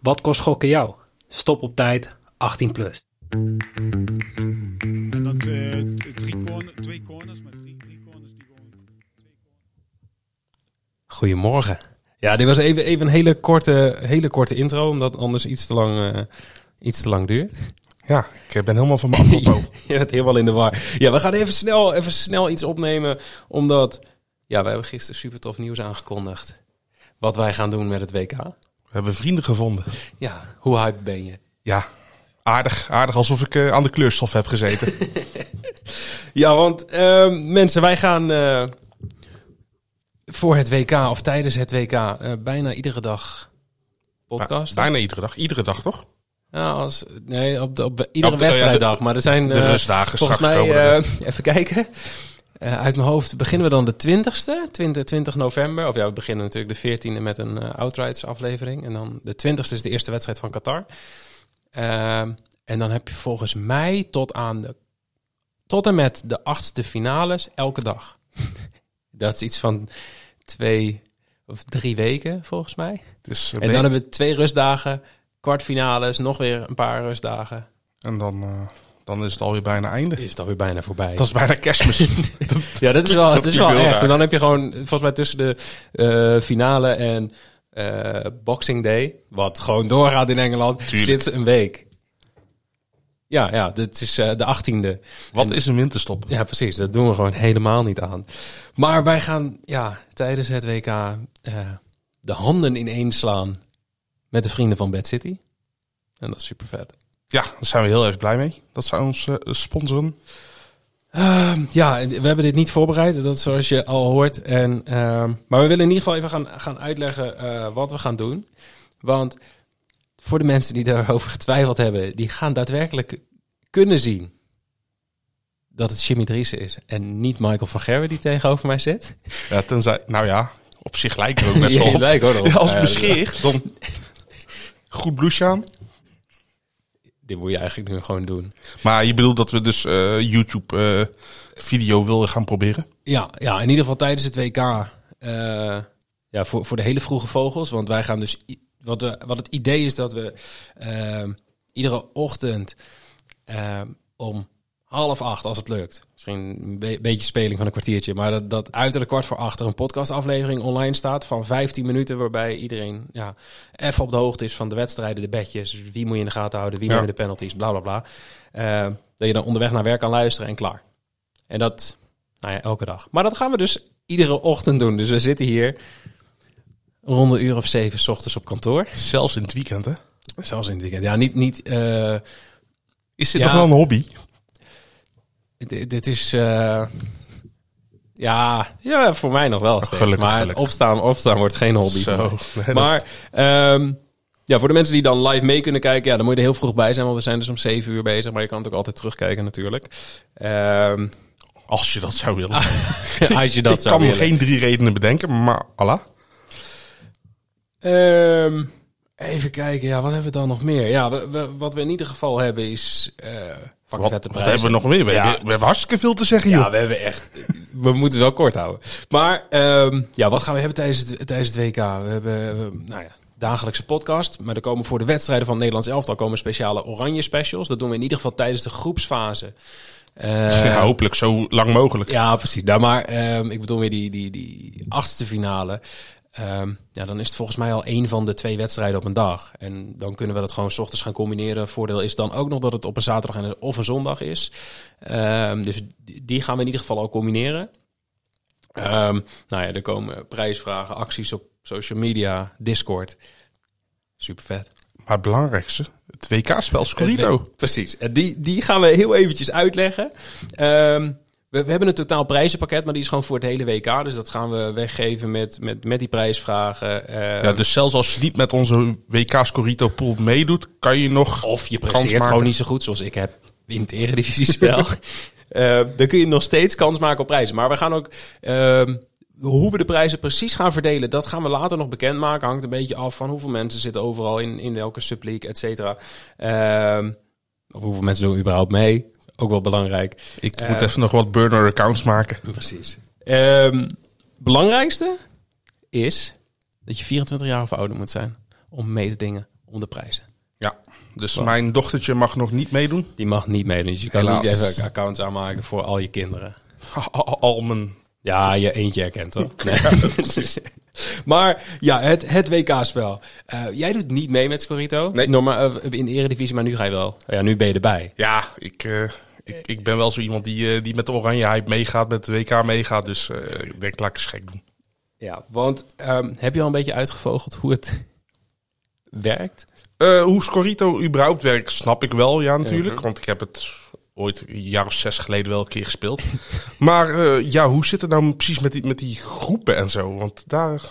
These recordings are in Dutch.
Wat kost gokken jou? Stop op tijd, 18 plus. En dat eh, drie twee corners met drie, drie corners die gewoon. Goedemorgen. Ja, dit was even, even een hele korte, hele korte intro, omdat het anders iets te lang, eh, iets te lang duurt. Ja, ik ben helemaal van mijn apropos. Je bent helemaal in de war. Ja, we gaan even snel, even snel iets opnemen, omdat ja, we hebben gisteren super tof nieuws aangekondigd. Wat wij gaan doen met het WK. We hebben vrienden gevonden. Ja, hoe hype ben je? Ja, aardig. Aardig alsof ik eh, aan de kleurstof heb gezeten. Ja, want eh, mensen, wij gaan eh, voor het WK of tijdens het WK eh, bijna iedere dag podcast. Bijna iedere dag. Iedere dag toch? Ja, als, nee, op, de, op iedere Op de- ja, wedstrijddag. maar er zijn De rustdagen volgens straks mij, komen even kijken. Eh, uit mijn hoofd beginnen we dan de 20ste, 20, 20 november. Of ja, we beginnen natuurlijk de 14e met een eh Outrights aflevering. En dan de 20ste is de eerste wedstrijd van Qatar. Ehm, en dan heb je volgens mij tot aan de tot en met de achtste finales elke dag. Dat is iets van twee of drie weken volgens mij. Dus, eh, En dan hebben we twee rustdagen, kwartfinales, nog weer een paar rustdagen. en dan, dan is het alweer bijna einde. Is het alweer bijna voorbij. Dat is bijna kerstmis. ja, dat is wel, dat is wel echt. raar. En dan heb je gewoon, volgens mij tussen de eh, finale en eh, Boxing Day, wat gewoon doorgaat in Engeland, Tuurlijk. zit een week. Ja, ja, dit is eh, de achttiende. Wat is een winterstop? Ja, precies. Dat doen we gewoon helemaal niet aan. Maar wij gaan ja, tijdens het WK eh, de handen ineens slaan met de vrienden van Bad City. En dat is super vet. Ja, daar zijn we heel erg blij mee. Dat zij ons eh, sponsoren. Ehm, ja, we hebben dit niet voorbereid, dat is zoals je al hoort. En, ehm, maar we willen in ieder geval even gaan, gaan uitleggen eh, wat we gaan doen. Want voor de mensen die daarover getwijfeld hebben, die gaan daadwerkelijk kunnen zien dat het Jimmy Driessen is en niet Michael van Gerwen die tegenover mij zit. Ja, tenzij, nou ja, op zich lijken we ook best wel op. lijkt. Ja, als dan goed blouseje aan. Dit moet je eigenlijk nu gewoon doen. Maar je bedoelt dat we dus eh, YouTube eh, video willen gaan proberen? Ja, ja, in ieder geval tijdens het WK. eh, ja, voor, voor de hele vroege vogels. Want wij gaan dus. Wat, we, wat het idee is dat we ehm, iedere ochtend ehm, om half acht, als het lukt. Misschien een be- beetje speling van een kwartiertje. Maar dat, dat uiterlijk kwart voor acht er een podcastaflevering online staat van 15 minuten. Waarbij iedereen ja, even op de hoogte is van de wedstrijden, de bedjes. Wie moet je in de gaten houden, wie Ja. nemen de penalties, bla bla bla. Ehm, dat je dan onderweg naar werk kan luisteren en klaar. En dat nou ja, elke dag. Maar dat gaan we dus iedere ochtend doen. Dus we zitten hier rond een uur of zeven 's ochtends op kantoor. Zelfs in het weekend, hè? Zelfs in het weekend. Ja, niet... niet eh, Is dit Ja. nog wel een hobby? Dit, dit is... eh, ja, ja, voor mij nog wel steeds. Gelukkig, maar het gelukkig. opstaan, opstaan wordt geen hobby. Zo. Nee, Maar ehm, ja, voor de mensen die dan live mee kunnen kijken, ja, dan moet je er heel vroeg bij zijn, want we zijn dus om zeven uur bezig. Maar je kan het ook altijd terugkijken natuurlijk. Ehm, Als je dat zou willen. als je dat ik zou kan willen. geen drie redenen bedenken, maar Allah. Ehm, even kijken, ja, wat hebben we dan nog meer? Ja, we, we- wat we in ieder geval hebben is Wat, hebben we nog meer? We, Ja. hebben, we hebben hartstikke veel te zeggen, joh. Ja, we hebben echt. We moeten wel kort houden. Maar ehm, ja, wat gaan we hebben tijdens het, tijdens het WK? We hebben, we- nou ja, dagelijkse podcast. Maar er komen voor de wedstrijden van het Nederlands elftal komen speciale oranje specials. Dat doen we in ieder geval tijdens de groepsfase. Eh, Ja, hopelijk zo lang mogelijk. ja, precies. Nou, maar ehm, ik bedoel weer die, die, die achtste finale. Ehm, ja, dan is het volgens mij al één van de twee wedstrijden op een dag. En dan kunnen we dat gewoon 's ochtends gaan combineren. Voordeel is dan ook nog dat het op een zaterdag en of een zondag is. Ehm, dus die- gaan we in ieder geval al combineren. Ehm, nou ja, er komen prijsvragen, acties op social media, Discord. Super vet. Maar het belangrijkste, het WK-spel Scorito. Precies. En die, die gaan we heel eventjes uitleggen. We, we hebben een totaal prijzenpakket, maar die is gewoon voor het hele WK. Dus dat gaan we weggeven met, met, met die prijsvragen. Ehm, Ja, dus zelfs als je niet met onze WK Scorito pool meedoet, kan je nog... of je presteert gewoon niet zo goed zoals ik heb in het eredivisiespel. Eh, dan kun je nog steeds kans maken op prijzen. Maar we gaan ook... ehm, hoe we de prijzen precies gaan verdelen, dat gaan we later nog bekendmaken. Hangt een beetje af van hoeveel mensen zitten overal in, in welke subleague, et cetera. Ehm, of hoeveel mensen doen überhaupt mee. Ook wel belangrijk. Ik Eh, moet even nog wat burner accounts maken. Precies. Ehm belangrijkste is dat je 24 jaar of ouder moet zijn om mee te dingen om de prijzen. Ja, dus Wow. mijn dochtertje mag nog niet meedoen. Die mag niet meedoen. Dus je kan Helaas. niet even accounts aanmaken voor al je kinderen. Al mijn... Ja, je eentje herkent toch? Nee. maar ja, het, het WK-spel. Eh, jij doet niet mee met Scorito. Nee. Normaal eh, in de Eredivisie, maar nu ga je wel. Ja, nu ben je erbij. Ja, ik, ik, ik ben wel zo iemand die, eh, die met de oranje hype meegaat, met de WK meegaat. Dus eh, ik denk, laat ik eens gek doen. Ja, want ehm, heb je al een beetje uitgevogeld hoe het werkt? Eh, hoe Scorito überhaupt werkt, snap ik wel, ja natuurlijk. Want ik heb het ooit een jaar of zes geleden wel een keer gespeeld. maar ja, hoe zit het nou precies met die, met die groepen en zo? Want daar...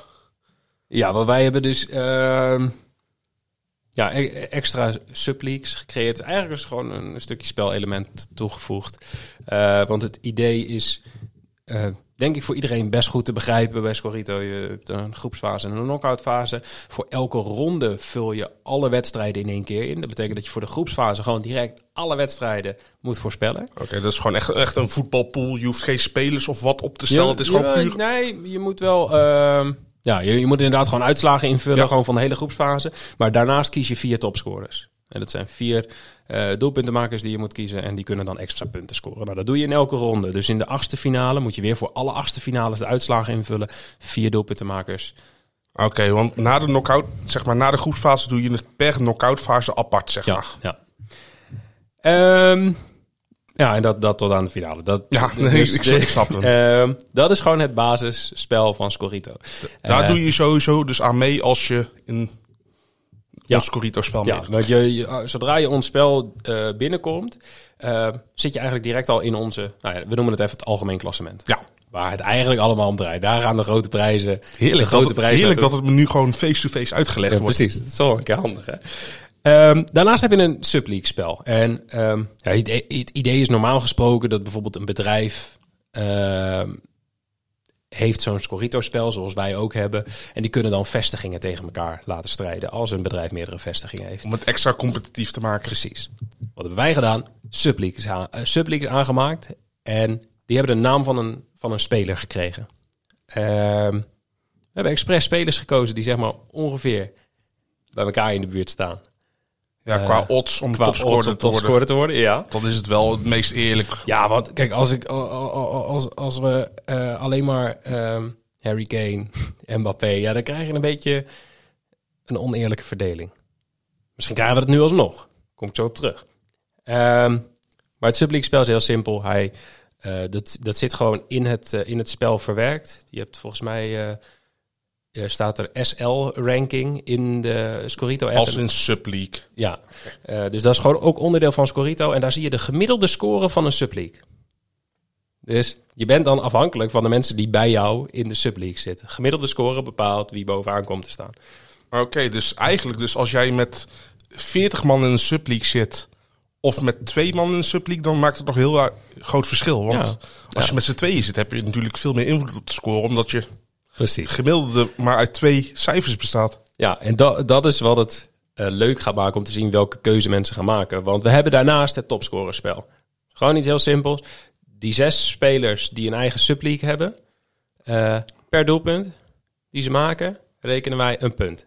Ja, want wij hebben dus ehm, ja, e- extra subleagues gecreëerd. Eigenlijk is gewoon een stukje spelelement toegevoegd. Eh, want het idee is, eh, denk ik, voor iedereen best goed te begrijpen bij Scorito. Je hebt een groepsfase en een knockout fase. Voor elke ronde vul je alle wedstrijden in één keer in. Dat betekent dat je voor de groepsfase gewoon direct alle wedstrijden moet voorspellen. Oké, dat is gewoon echt, echt een voetbalpool. Je hoeft geen spelers of wat op te stellen. het is gewoon puur... Nee, je moet wel... ehm, ja, je, je moet inderdaad gewoon uitslagen invullen, Ja. gewoon van de hele groepsfase. Maar daarnaast kies je vier topscorers. En dat zijn vier eh, doelpuntenmakers die je moet kiezen en die kunnen dan extra punten scoren. Nou, dat doe je in elke ronde. Dus in de achtste finale moet je weer voor alle achtste finales de uitslagen invullen. Vier doelpuntenmakers. Oké, want na de knockout, zeg maar, na de groepsfase doe je het per knockout fase apart, zeg Ja, maar. ja. Ehm, ja, en dat, dat tot aan de finale. Dat, Ja, nee, dus ik, ik snap hem. ehm, dat is gewoon het basisspel van Scorito. Daar Eh, doe je sowieso dus aan mee als je in Ja. ons Scorito-spel Ja, meedoet. want je, je- zodra je ons spel eh, binnenkomt, eh, zit je eigenlijk direct al in onze, nou ja, we noemen het even het algemeen klassement. Ja. Waar het eigenlijk allemaal om draait. Daar gaan de grote prijzen. Heerlijk, de grote dat, het, prijzen heerlijk dat het me nu gewoon face-to-face uitgelegd Ja, wordt. precies, dat is wel een keer handig. Hè? Ehm, daarnaast heb je een subleague spel. En ehm, ja, het, het idee is normaal gesproken dat bijvoorbeeld een bedrijf ehm, heeft zo'n Scorito-spel, zoals wij ook hebben. En die kunnen dan vestigingen tegen elkaar laten strijden als een bedrijf meerdere vestigingen heeft. Om het extra competitief te maken. Precies. Wat hebben wij gedaan? Subleagues, subleagues aangemaakt. En die hebben de naam van een, van een speler gekregen. We hebben expres spelers gekozen die zeg maar ongeveer bij elkaar in de buurt staan. Ja, qua odds om topscorer te worden. te worden, ja. Dan is het wel het meest eerlijk. Ja, want kijk, als, ik, als, als we eh, alleen maar ehm, Harry Kane, Mbappé, ja, dan krijg je een beetje een oneerlijke verdeling. Misschien krijgen we het nu alsnog. Kom ik zo op terug. Ehm, maar het subleague spel is heel simpel. Hij, eh, dat, dat zit gewoon in het, eh, in het spel verwerkt. Je hebt volgens mij, eh, staat er SL-ranking in de Scorito-app. Als in subleague. Ja, Eh, dus dat is gewoon ook onderdeel van Scorito. En daar zie je de gemiddelde score van een subleague. Dus je bent dan afhankelijk van de mensen die bij jou in de subleague zitten. Gemiddelde score bepaalt wie bovenaan komt te staan. Oké, dus eigenlijk, dus als jij met 40 man in een subleague zit, of met twee man in een subleague, dan maakt het nog heel groot verschil. Want Ja. als Ja. je met z'n tweeën zit, heb je natuurlijk veel meer invloed op de score, omdat je Precies. gemiddelde maar uit twee cijfers bestaat. Ja, en dat, dat is wat het eh, leuk gaat maken om te zien welke keuze mensen gaan maken. Want we hebben daarnaast het topscorerspel. Gewoon iets heel simpels. Die zes spelers die een eigen subleague hebben, eh, per doelpunt die ze maken, rekenen wij een punt.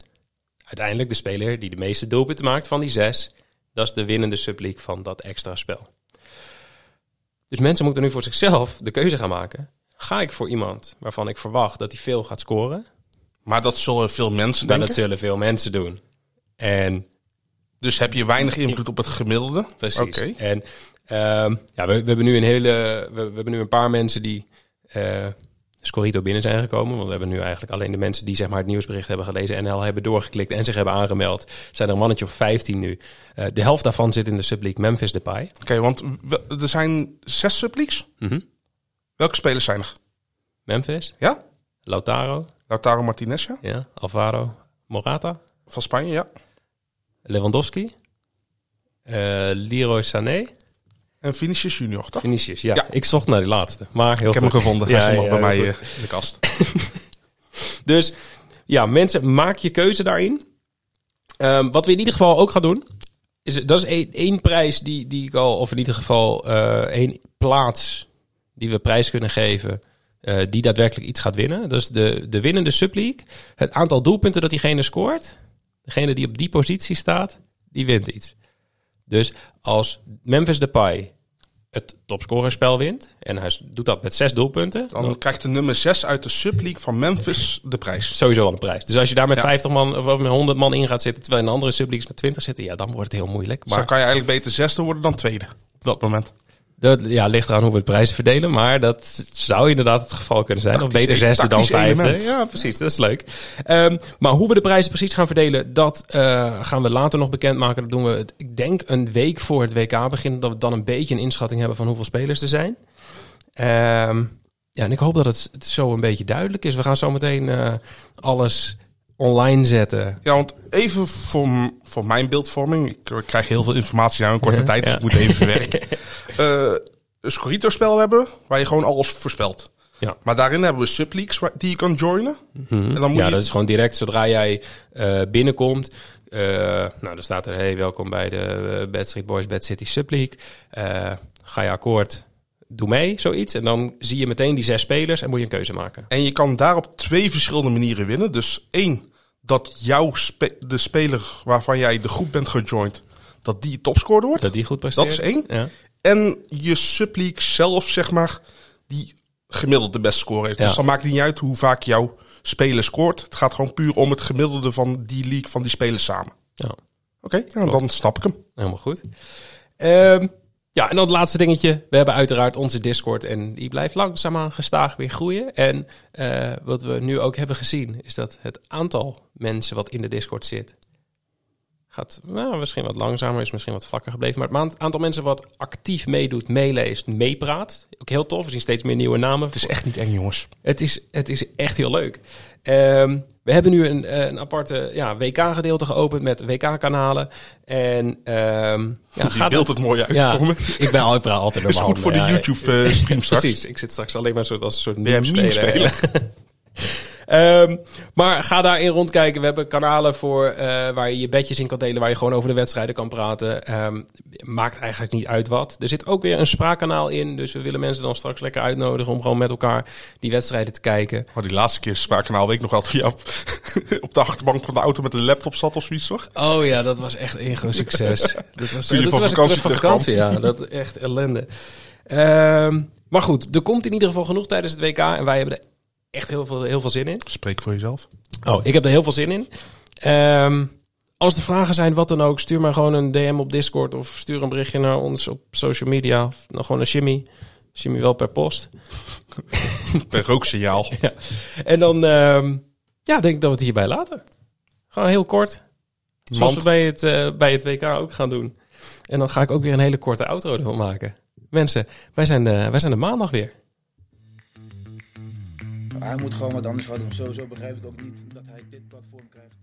Uiteindelijk de speler die de meeste doelpunten maakt van die zes, dat is de winnende subleague van dat extra spel. Dus mensen moeten nu voor zichzelf de keuze gaan maken. Ga ik voor iemand waarvan ik verwacht dat hij veel gaat scoren? Maar dat zullen veel mensen denken. dat zullen veel mensen doen. En Dus heb je weinig invloed op het gemiddelde. precies. Oké. En ehm, ja, we, we hebben nu een hele, we, we hebben nu een paar mensen die eh Scorito binnen zijn gekomen. Want we hebben nu eigenlijk alleen de mensen die zeg maar het nieuwsbericht hebben gelezen en al hebben doorgeklikt en zich hebben aangemeld. Zijn er een mannetje of 15 nu. Eh, de helft daarvan zit in de subleague Memphis Depay. Oké, want we- er zijn zes subleagues. Mhm. Welke spelers zijn er? Memphis, Ja? Lautaro, Lautaro Martinez, ja? ja, Alvaro, Morata, Van Spanje, ja. Lewandowski, eh Leroy Sané, En Vinicius Junior, toch? Vinicius. Ja, Ja. ik zocht naar die laatste. Maar heel Ik heb hem gevonden. Ja, Hij stond nog ja, bij mij eh, goed. in de kast. Dus ja, mensen, maak je keuze daarin. Ehm, wat we in ieder geval ook gaan doen, is dat is één, één prijs die, die ik al, of in ieder geval eh, één plaats die we prijs kunnen geven, eh, die daadwerkelijk iets gaat winnen. Dat is de, de winnende subleague. Het aantal doelpunten dat diegene scoort, Degene die op die positie staat, die wint iets. Dus als Memphis Depay het topscorerspel wint... en hij doet dat met zes doelpunten... Dan krijgt de nummer 6 uit de subleague van Memphis de prijs. sowieso al een prijs. Dus als je daar met Ja. 50 man of met 100 man in gaat zitten... terwijl in de andere subleagues met 20 zitten... ja, dan wordt het heel moeilijk. Dus Maar kan je eigenlijk beter zesde worden dan tweede. Op dat moment. Dat ja, ligt eraan hoe we het prijzen verdelen. Maar dat zou inderdaad het geval kunnen zijn. Tactisch of beter zesde dan vijfde. element. Ja, precies. Dat is leuk. Ehm, maar hoe we de prijzen precies gaan verdelen... dat eh, gaan we later nog bekendmaken. Dat doen we, ik denk, een week voor het WK begint... dat we dan een beetje een inschatting hebben van hoeveel spelers er zijn. Ehm, ja, en ik hoop dat het, het zo een beetje duidelijk is. We gaan zo meteen eh, alles online zetten. Ja, want even voor, voor mijn beeldvorming. Ik eh, krijg heel veel informatie nou in korte tijd, dus ik moet even verwerken. Eh een Scorito-spel hebben waar je gewoon alles voorspelt. Ja. Maar daarin hebben we subleagues waar- die je kan joinen. En dan moet ja, je... dat is gewoon direct zodra jij eh, binnenkomt. nou, dan staat er: hey, welkom bij de Bad Street Boys Bad City Subleague. Ga je akkoord? Doe mee, zoiets. En dan zie je meteen die zes spelers en moet je een keuze maken. En je kan daar op twee verschillende manieren winnen. Dus één, dat jouw spe- de speler waarvan jij de groep bent gejoind, dat die topscorer wordt. Dat die goed presteert. Dat is één. Ja. En je subleague zelf, zeg maar, die gemiddeld de beste score heeft. Ja. Dus dan maakt het niet uit hoe vaak jouw speler scoort. Het gaat gewoon puur om het gemiddelde van die league van die spelers samen. ja, Oké, ja, dan snap ik hem. helemaal goed. Ehm, ja, en dan het laatste dingetje. We hebben uiteraard onze Discord en die blijft langzaamaan gestaag weer groeien. En eh, wat we nu ook hebben gezien is dat het aantal mensen wat in de Discord zit gaat nou, misschien wat langzamer, is misschien wat vlakker gebleven. Maar het aantal mensen wat actief meedoet, meeleest, meepraat. Ook heel tof. We zien steeds meer nieuwe namen. Het is echt niet eng, jongens. Het is, het is echt heel leuk. Ehm, we hebben nu een, eh, een aparte ja, WK-gedeelte geopend met WK-kanalen. En ehm ja, gaat beeld het mooi uit ja, voor me. ik ben al ik praat altijd door Is goed voor de YouTube-stream straks. Precies, ik zit straks alleen maar zo, als een soort Ben Ehm, maar ga daarin rondkijken. We hebben kanalen voor eh, waar je je bedjes in kan delen, waar je gewoon over de wedstrijden kan praten. Ehm, maakt eigenlijk niet uit wat. Er zit ook weer een spraakkanaal in, dus we willen mensen dan straks lekker uitnodigen om gewoon met elkaar die wedstrijden te kijken. Oh, die laatste keer spraakkanaal weet ik nog altijd. Op, op de achterbank van de auto met een laptop zat of zoiets, toch? Oh ja, dat was echt een groot succes. dat was, Toen je dat van was vakantie terug van vakantie, ja. Dat echt ellende. Ehm, maar goed, er komt in ieder geval genoeg tijdens het WK en wij hebben er echt heel veel, heel veel zin in. Spreek voor jezelf. Oh, ik heb er heel veel zin in. Ehm, als er vragen zijn, wat dan ook, stuur maar gewoon een DM op Discord of stuur een berichtje naar ons op social media. Of nou, gewoon een shimmy. Shimmy wel per post. Per rooksignaal. En dan ehm, ja, denk ik dat we het hierbij laten. Gewoon heel kort. Zoals Mand. we bij het, eh, bij het WK ook gaan doen. En dan ga ik ook weer een hele korte outro ervan maken. Mensen, wij zijn de, wij zijn de maandag weer. Hij moet gewoon wat anders gaan doen. Sowieso begrijp ik ook niet dat hij dit platform krijgt.